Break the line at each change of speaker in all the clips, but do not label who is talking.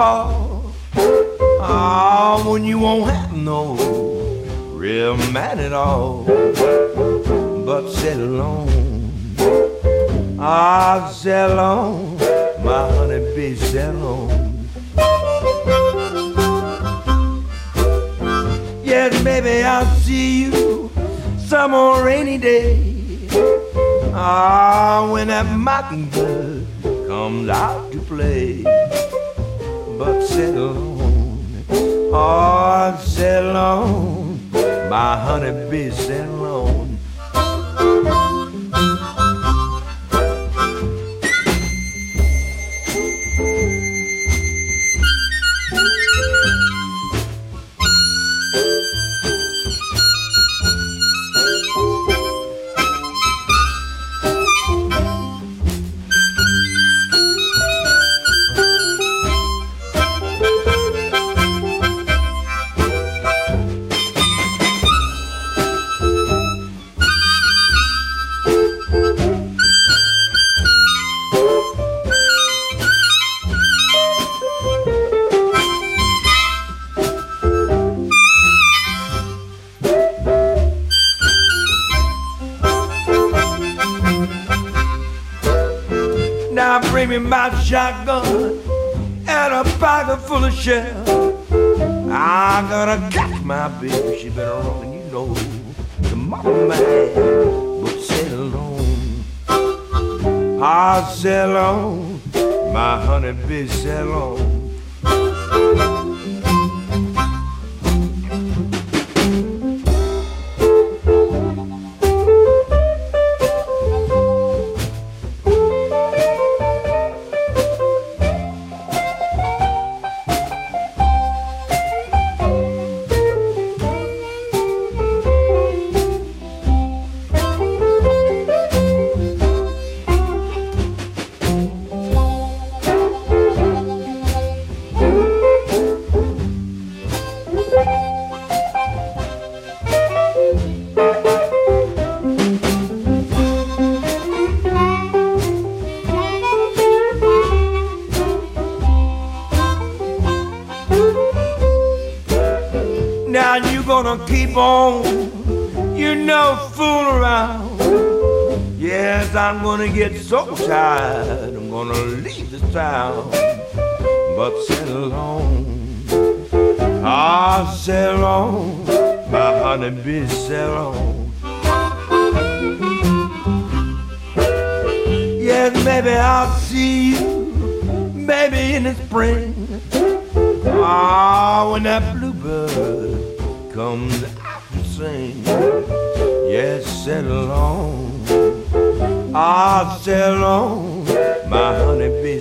Fall. Ah, when you won't have no real man at all, but sail along. Ah, sail on, my honey bee, sail on. Yes, baby, I'll see you some more rainy day. Ah, when that mockingbird comes out to play, but sail on, oh, sail on, my honey bee, sail Now you gonna keep on, you know, fool around. Yes, I'm gonna get so tired, I'm gonna leave this town. But sail alone, ah, sail on, my honey be sail on. Yes, maybe I'll see you, maybe in the spring. Ah, when that bluebird comes out to sing, yes, settle on. Ah, settle on, my honey bee,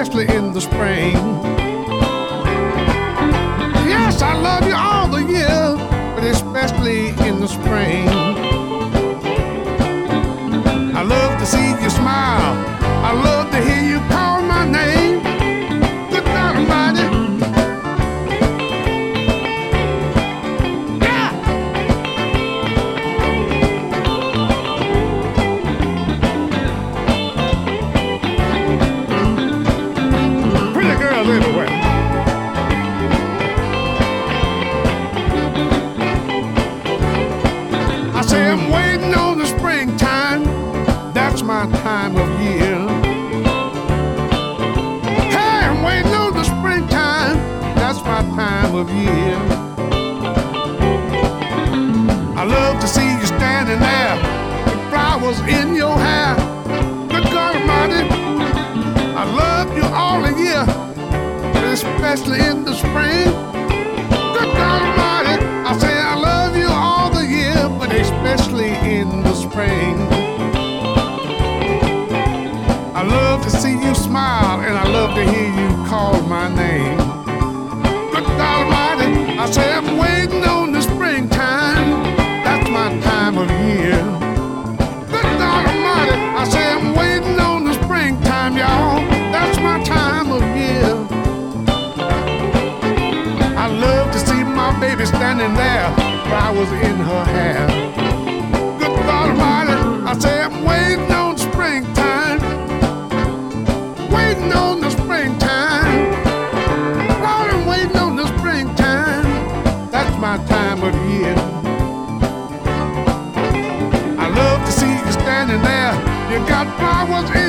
especially in the spring. Got flowers in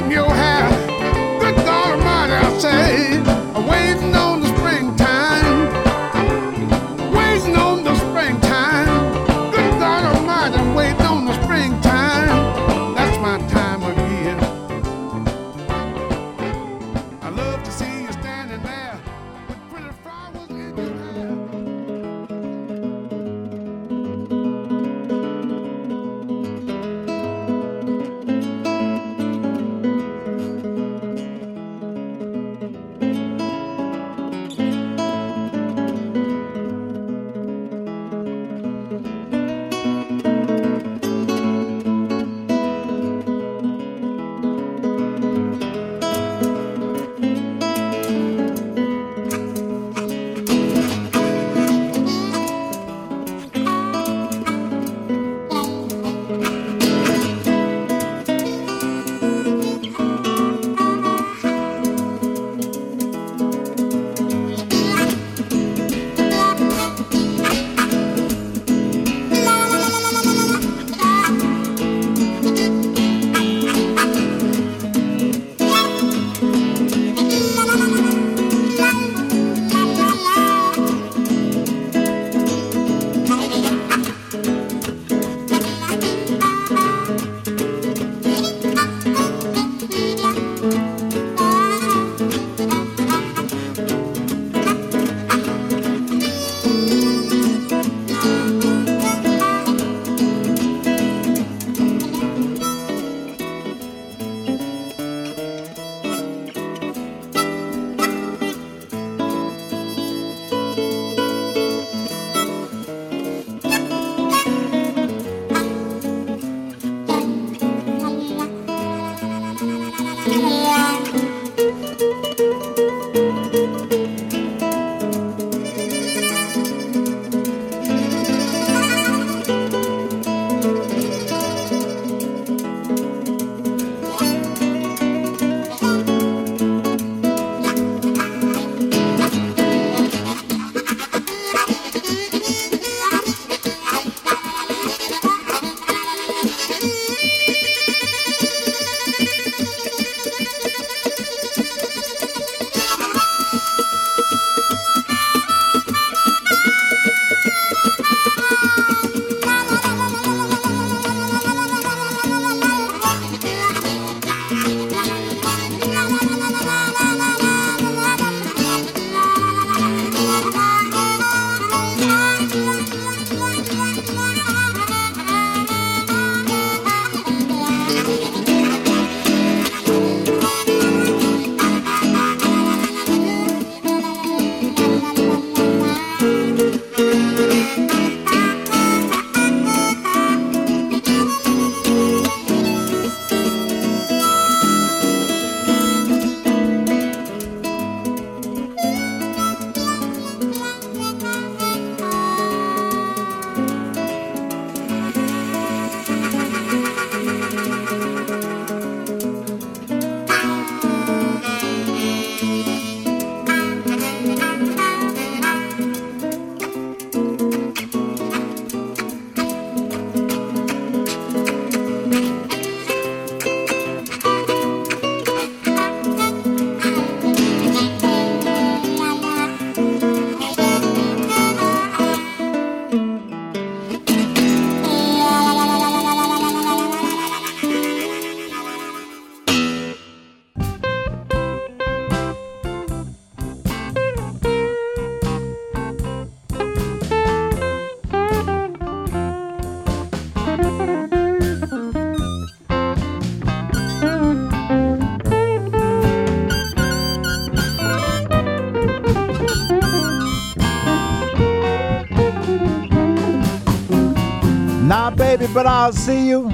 but I'll see you,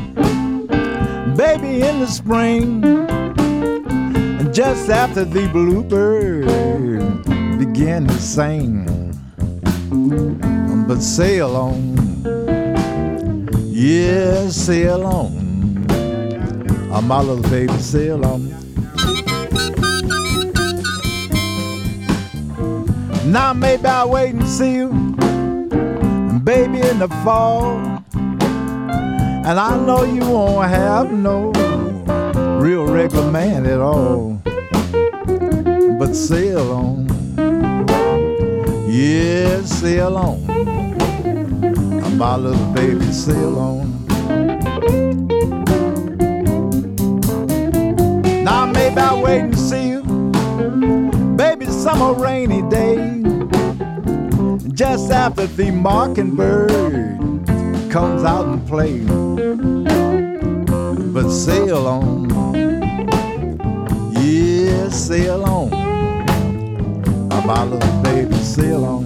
baby, in the spring. And just after the bluebird begin to sing. But sail on, yeah, sail on. Oh, my little baby, sail on. Now maybe I'll wait and see you, baby, in the fall. And I know you won't have no real regular man at all. But sail on. Yeah, sail on. My little baby, sail on. Now maybe I'll wait and see you. Baby, summer rainy day. Just after the mockingbird comes out and plays but sail on. Yeah, sail on. My little baby, sail on.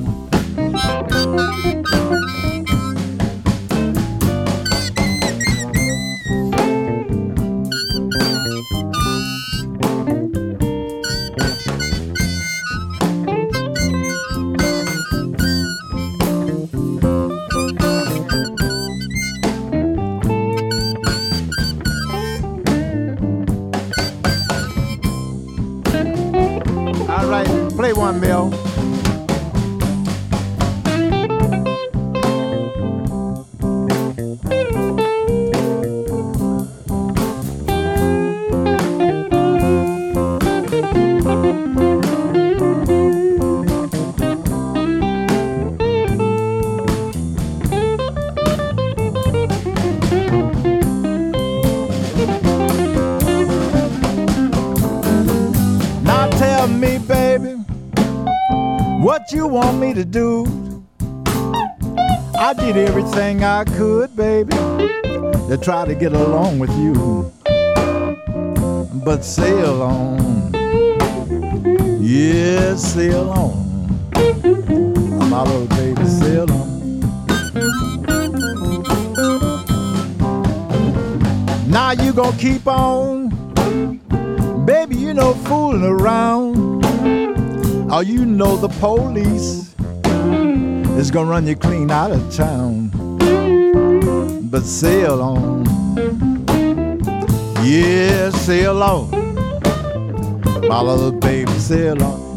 To do. I did everything I could, baby, to try to get along with you. But sail on, yeah, sail on. My little baby, sail on. Now you gonna keep on, baby, you know, fooling around. Oh, you know the police is gonna run you clean out of town. But sail on, yeah, sail on, my little baby, sail on.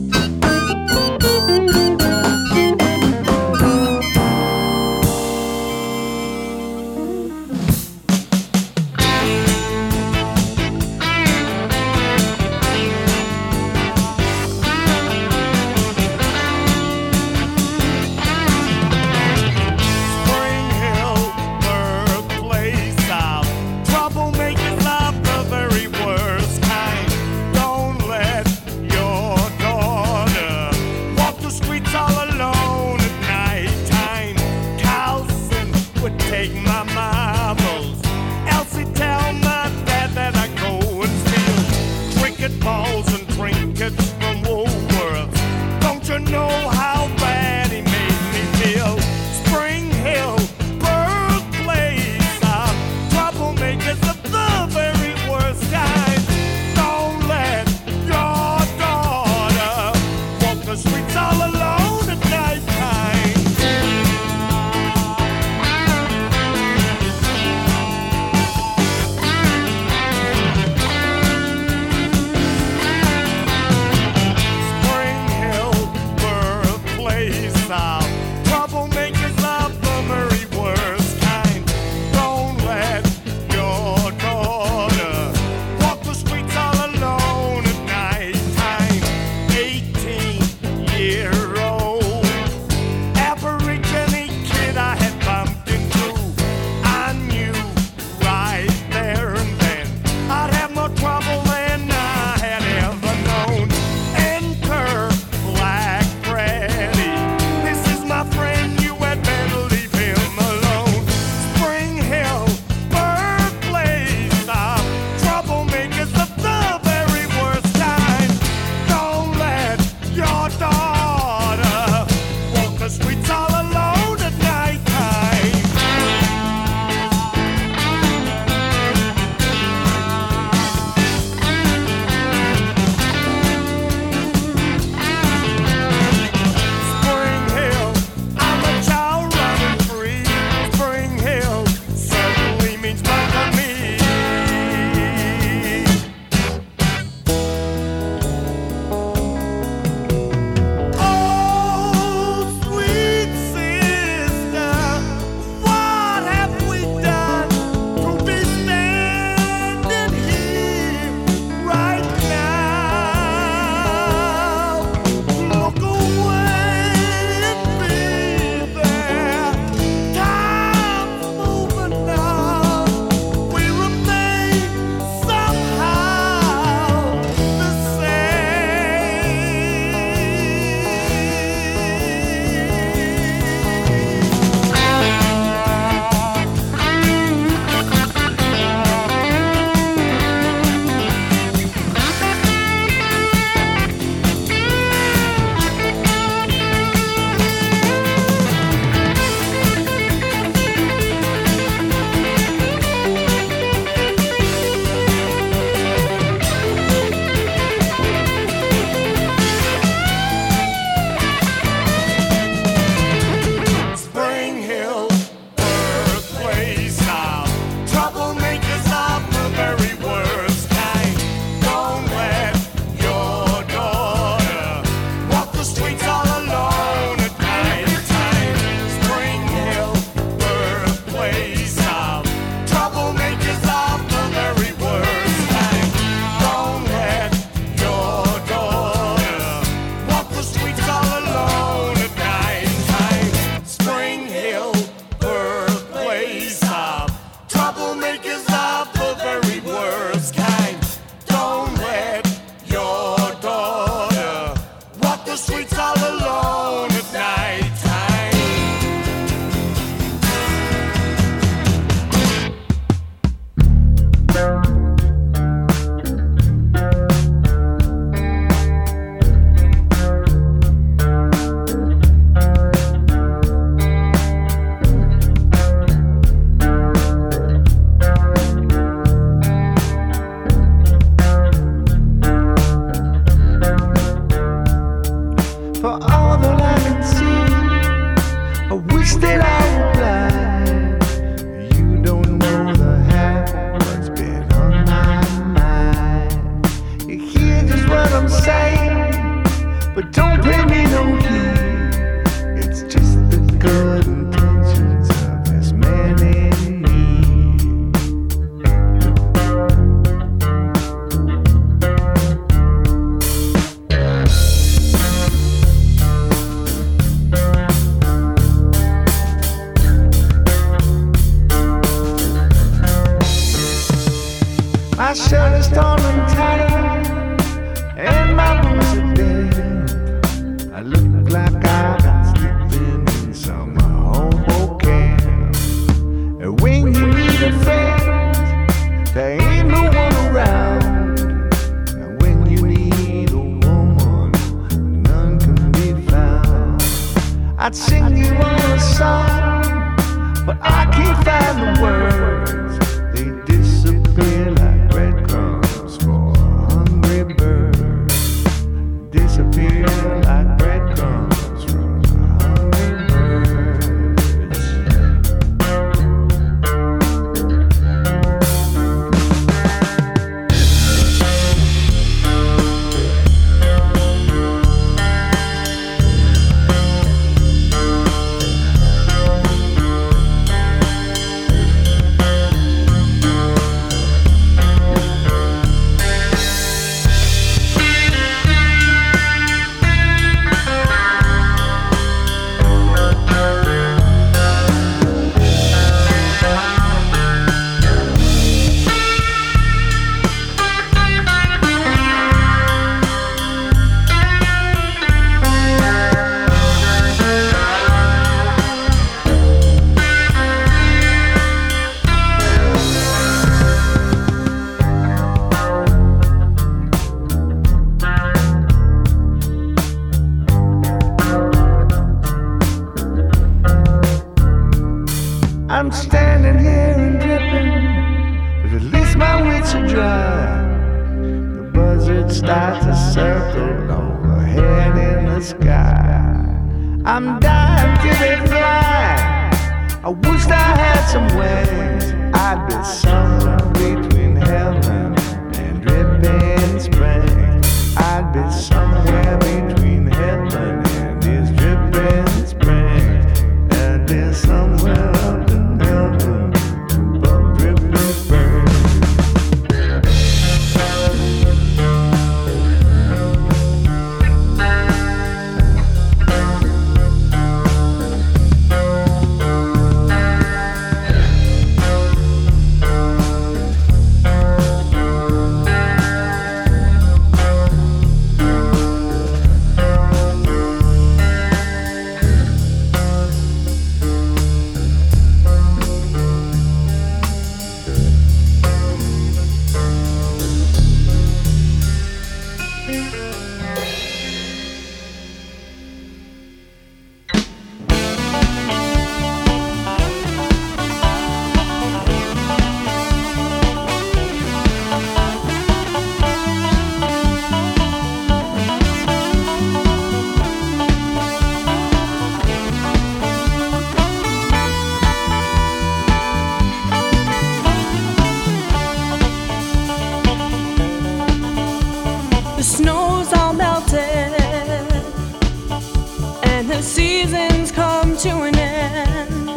seasons come to an end.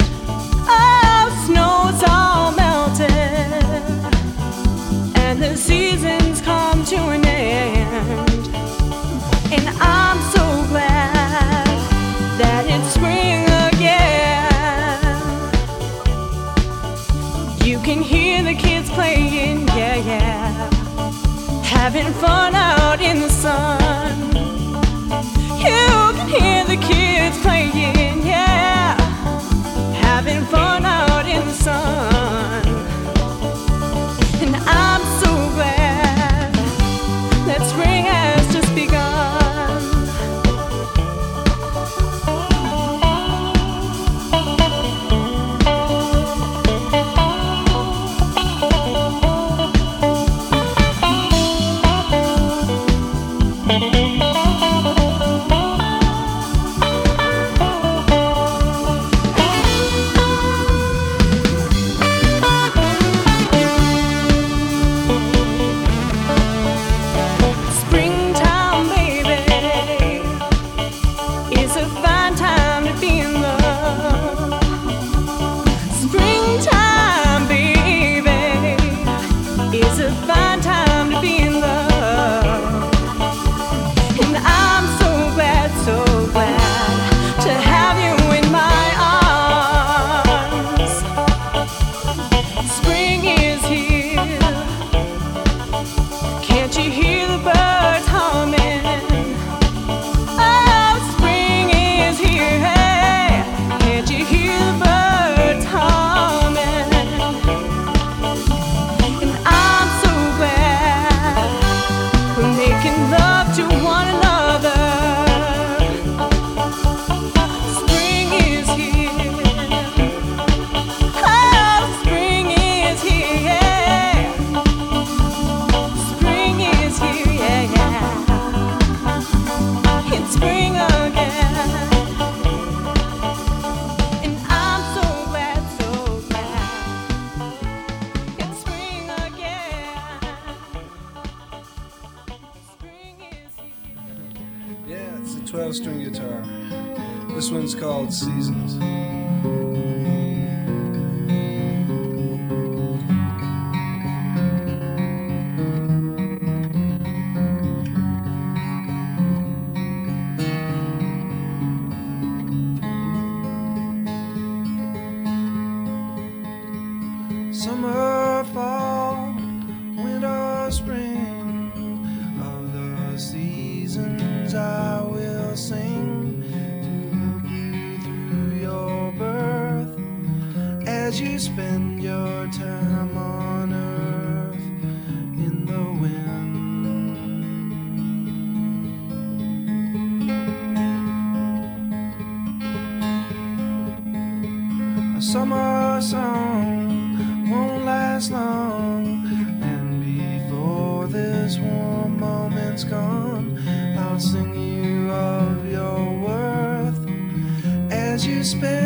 Oh, snow's all melted, and the seasons come to an end. And I'm so glad that it's spring again. You can hear the kids playing, yeah, yeah, having fun out in the
sun. playing despair.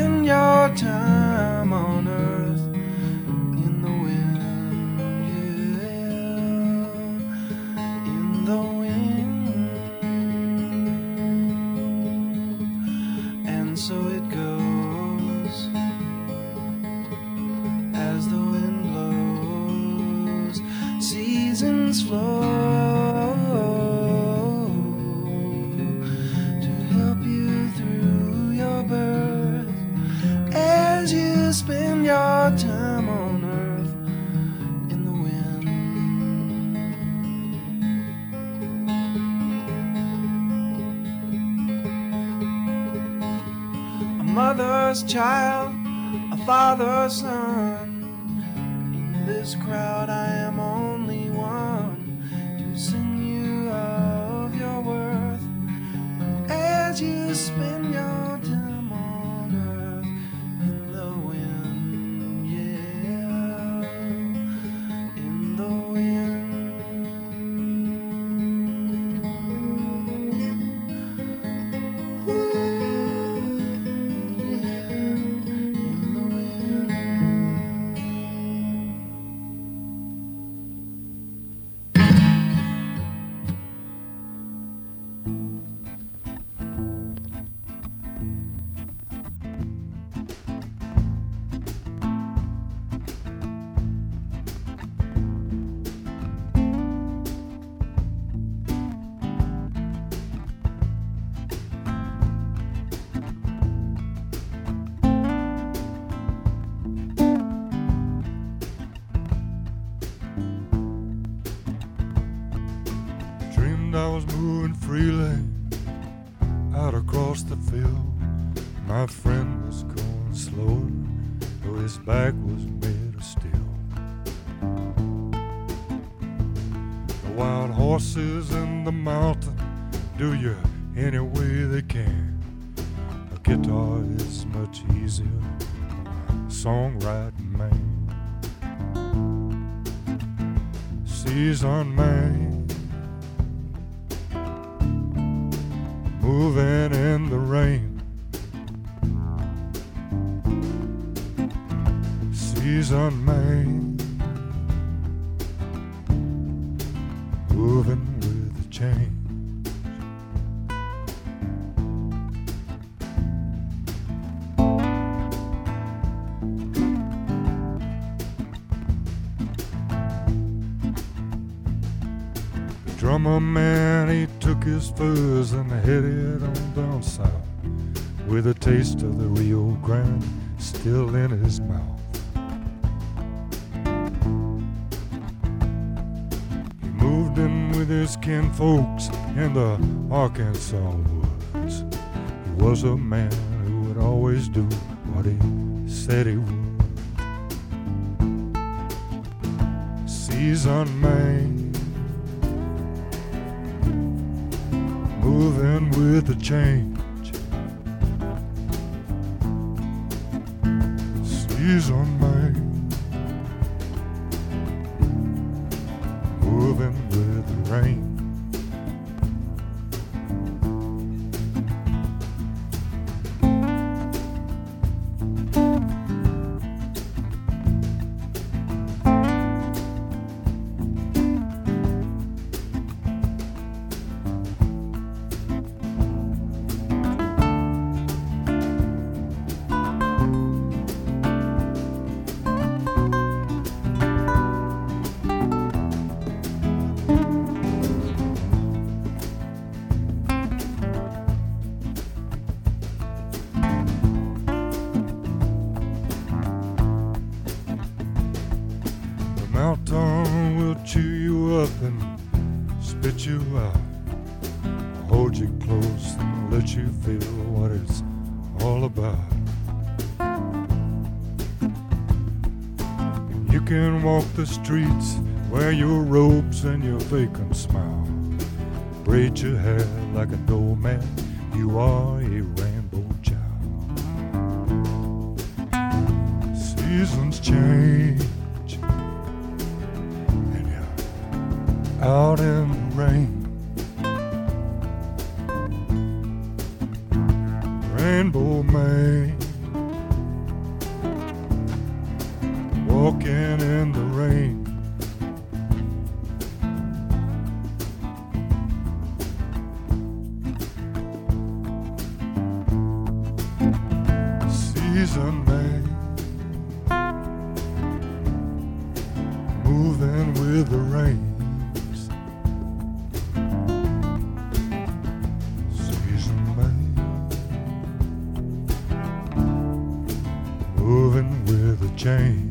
moving freely out across the field. My friend was going slow, though his back was made of steel. The wild horses in the mountain do you any way they can. A guitar is much easier, songwriting man. Season man moving in the rain. Season man. folks in the Arkansas woods. He was a man who would always do what he said he would. Season man, moving with the change. Season man. moving with the rain.
streets, wear your robes and your vacant smile. Braid your hair like a man. you are with the rains. Season man, moving with the change.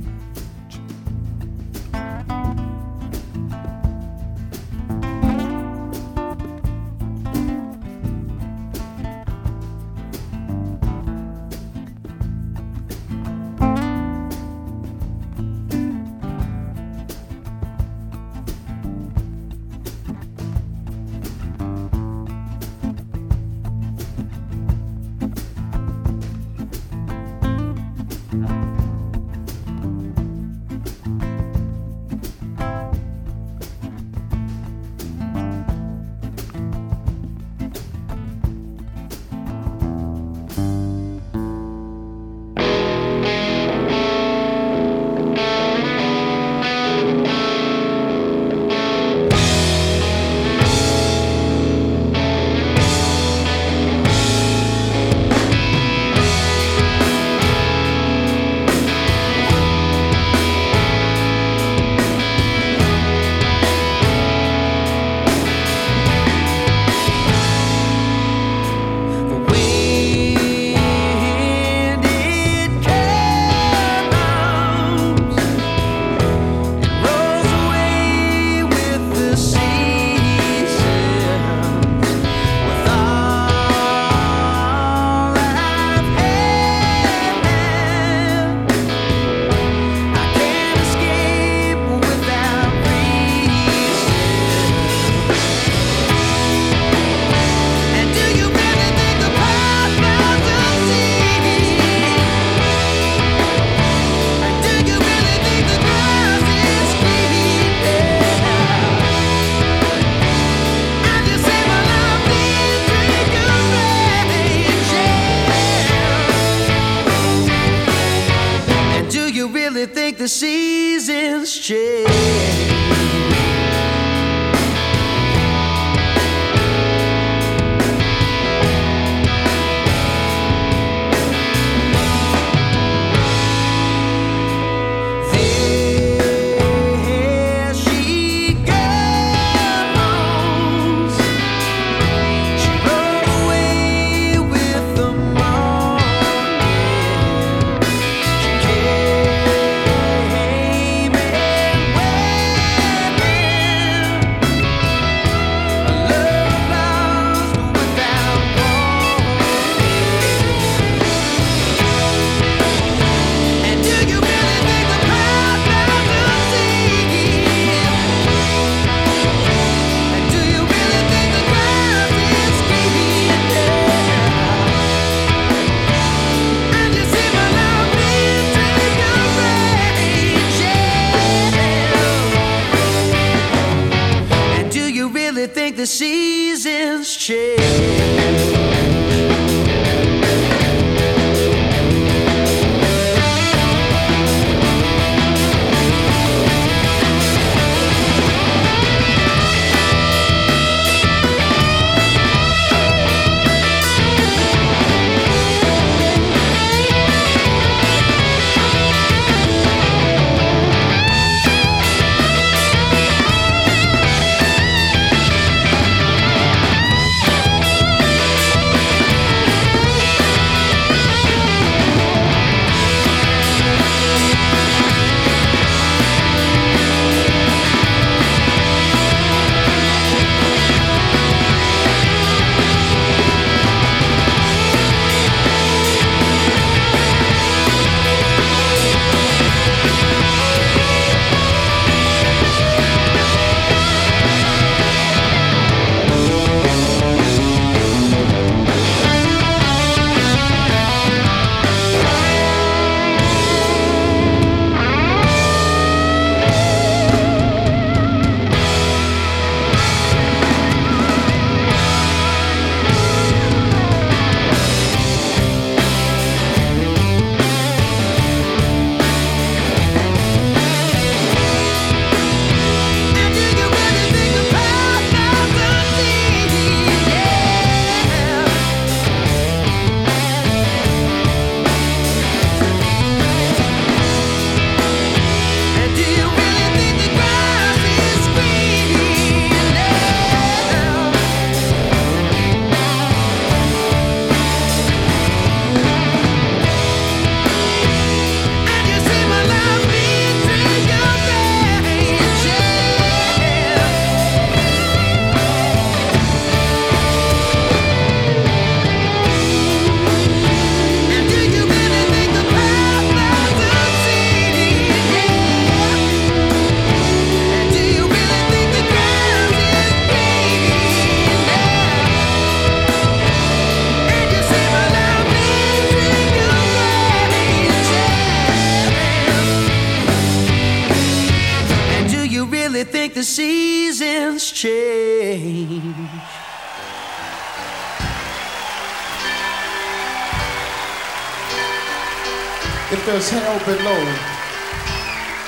If there's hell below,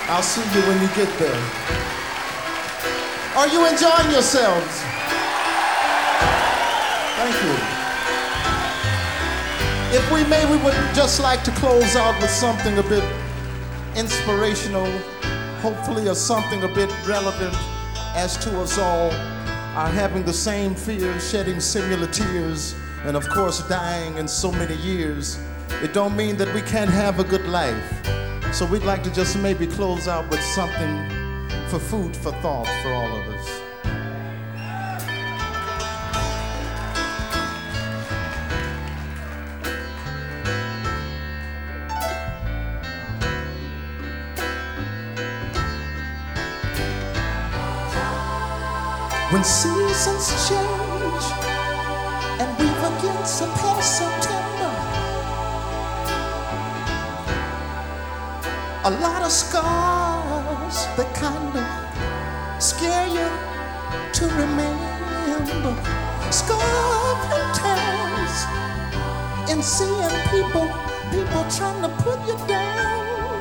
I'll see you when you get there. Are you enjoying yourselves? Thank you. If we may, we would just like to close out with something a bit inspirational, hopefully, or something a bit relevant as to us all are having the same fears, shedding similar tears, and of course, dying in so many years. It don't mean that we can't have a good life. So we'd like to just maybe close out with something for food for thought for all of us. When seasons change a lot of scars that kind of scare you to remember. Tears in seeing people, people trying to put you down.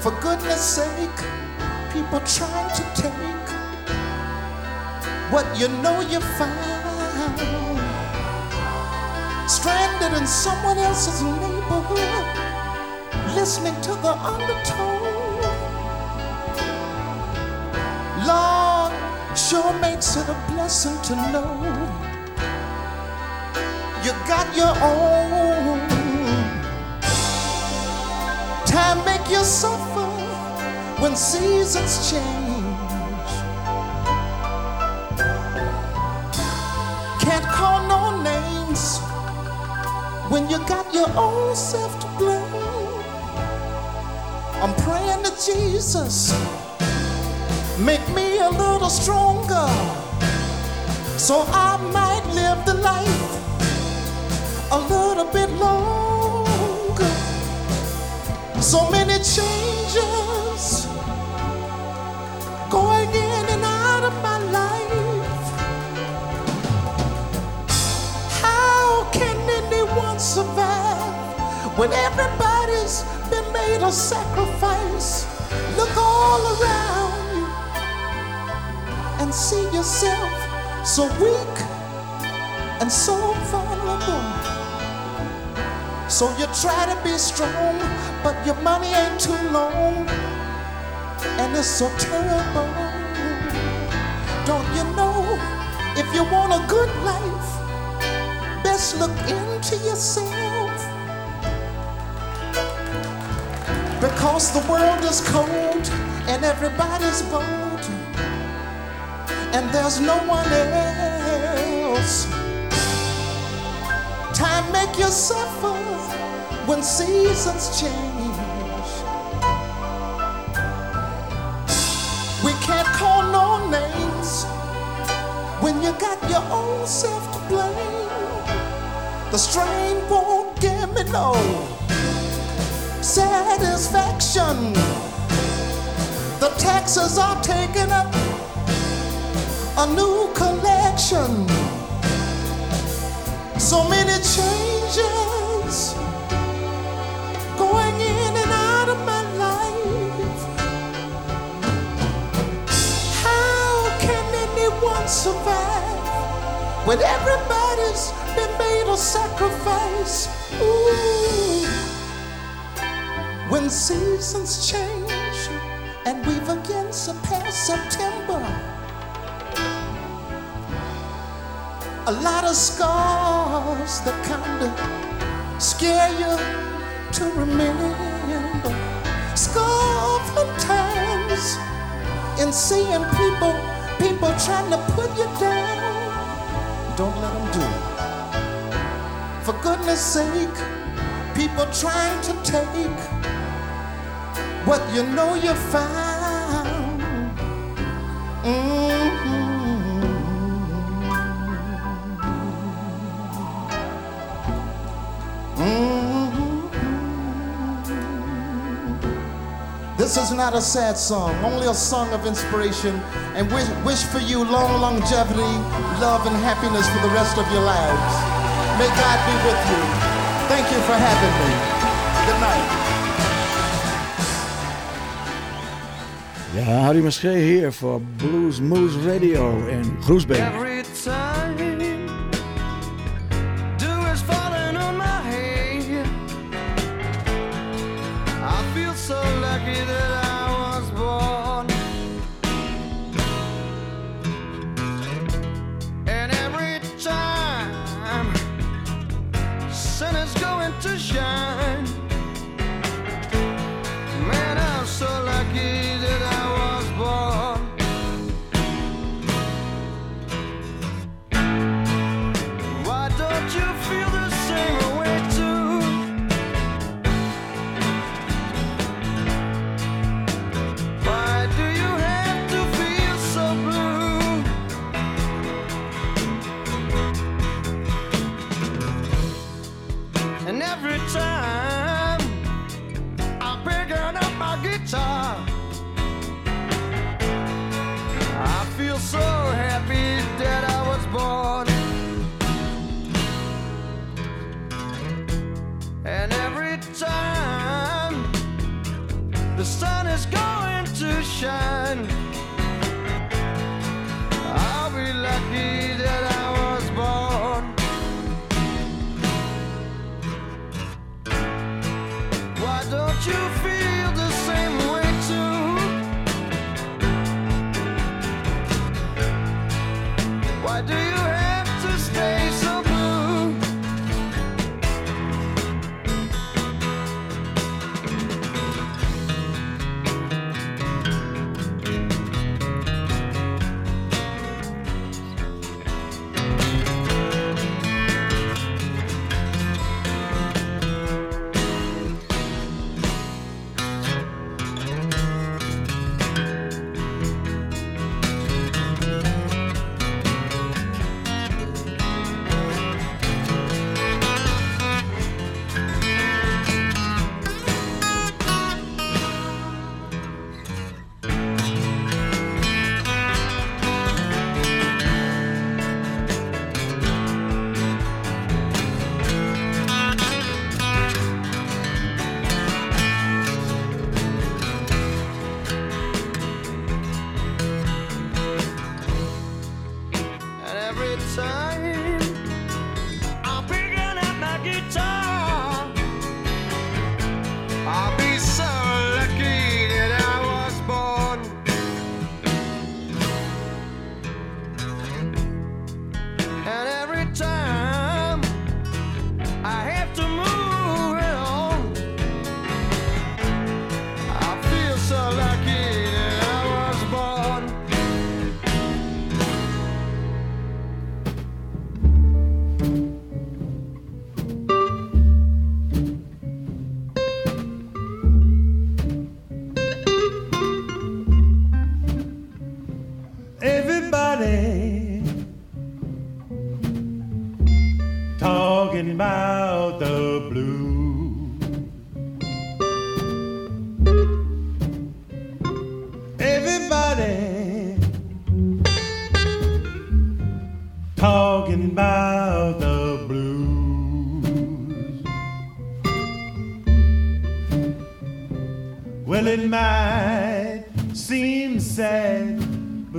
For goodness sake, people trying to take what you know you found. Stranded in someone else's listening to the undertone. Lord, sure makes it a blessing to know you got your own. Time make you suffer when seasons change. Your own self to blame. I'm praying to Jesus, make me a little stronger so I might live the life a little bit longer. So many changes when everybody's been made a sacrifice? Look all around you and see yourself so weak and so vulnerable. So you try to be strong, but your money ain't too long, and it's so terrible. Don't you know if you want a good life, best look into yourself? Because the world is cold and everybody's bold, and there's no one else. Time make you suffer when seasons change. We can't call no names when you got your own self to blame. The strain won't give me no satisfaction. The taxes are taking up a new collection. So many changes going in and out of my life. How can anyone survive when everybody's been made a sacrifice? Ooh. When seasons change and we've again surpassed September. a lot of scars that kinda scare you to remember. Scarful times in seeing people, people trying to put you down. Don't let them do it. For goodness sake, people trying to take what you know you found. Mm-hmm. Mm-hmm. This is not a sad song, only a song of inspiration and wish, wish for you long longevity, love, and happiness for the rest of your lives. May God be with you. Thank you for having me. Good night.
Ja, Harry Maschee hier voor Blues Moose Radio in Groesbeek.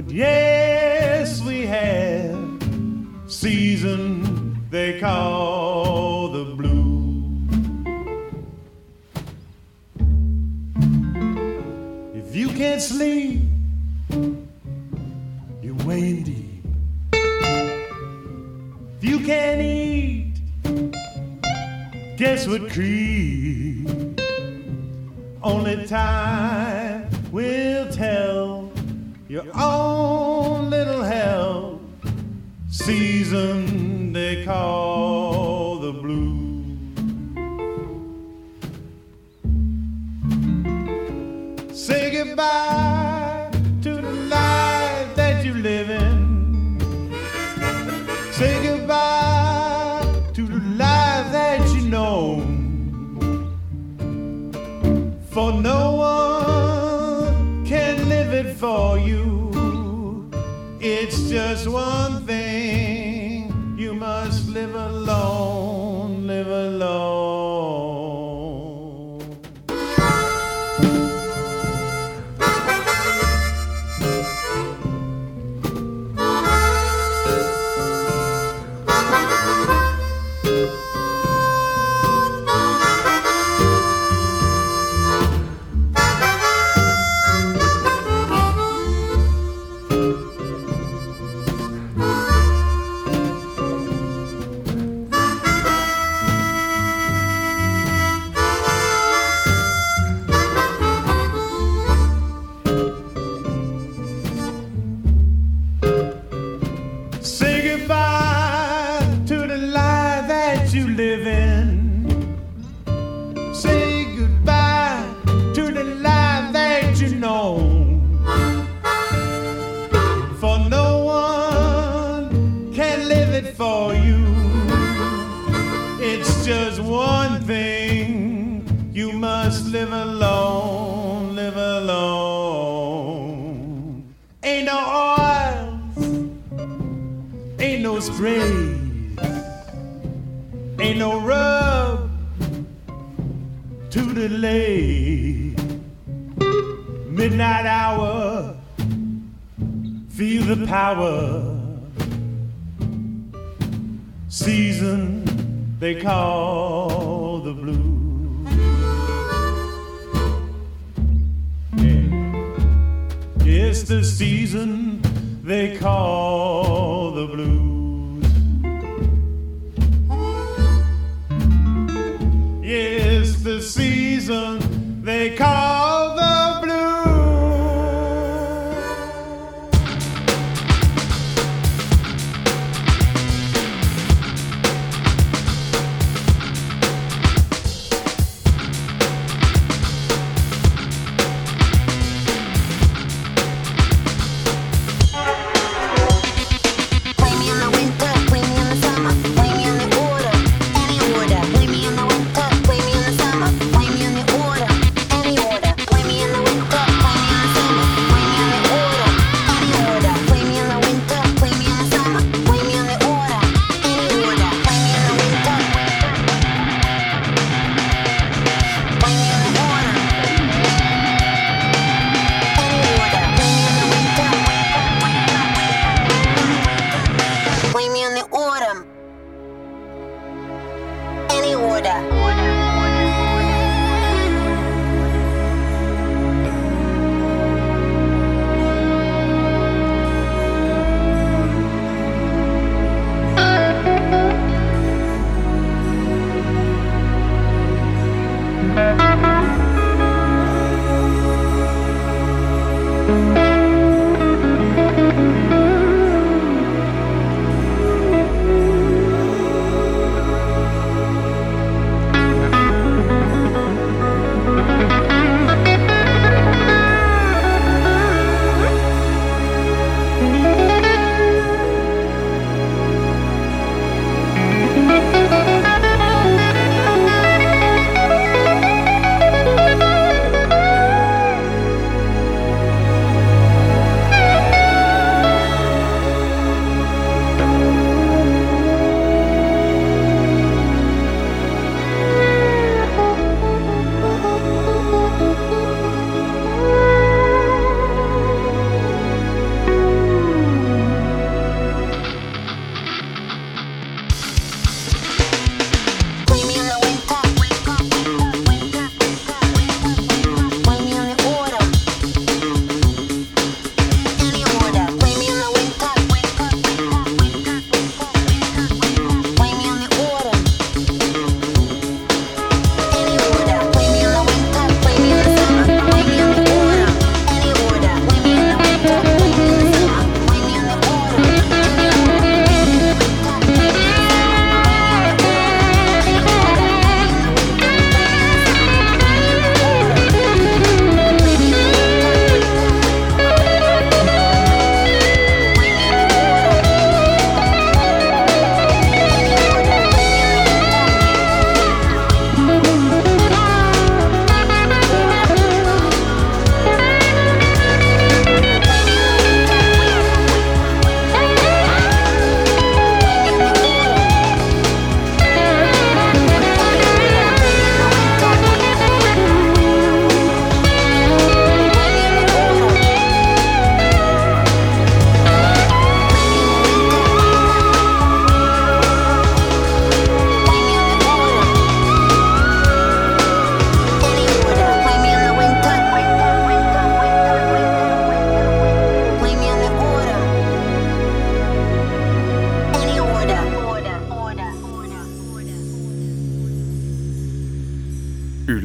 yeah.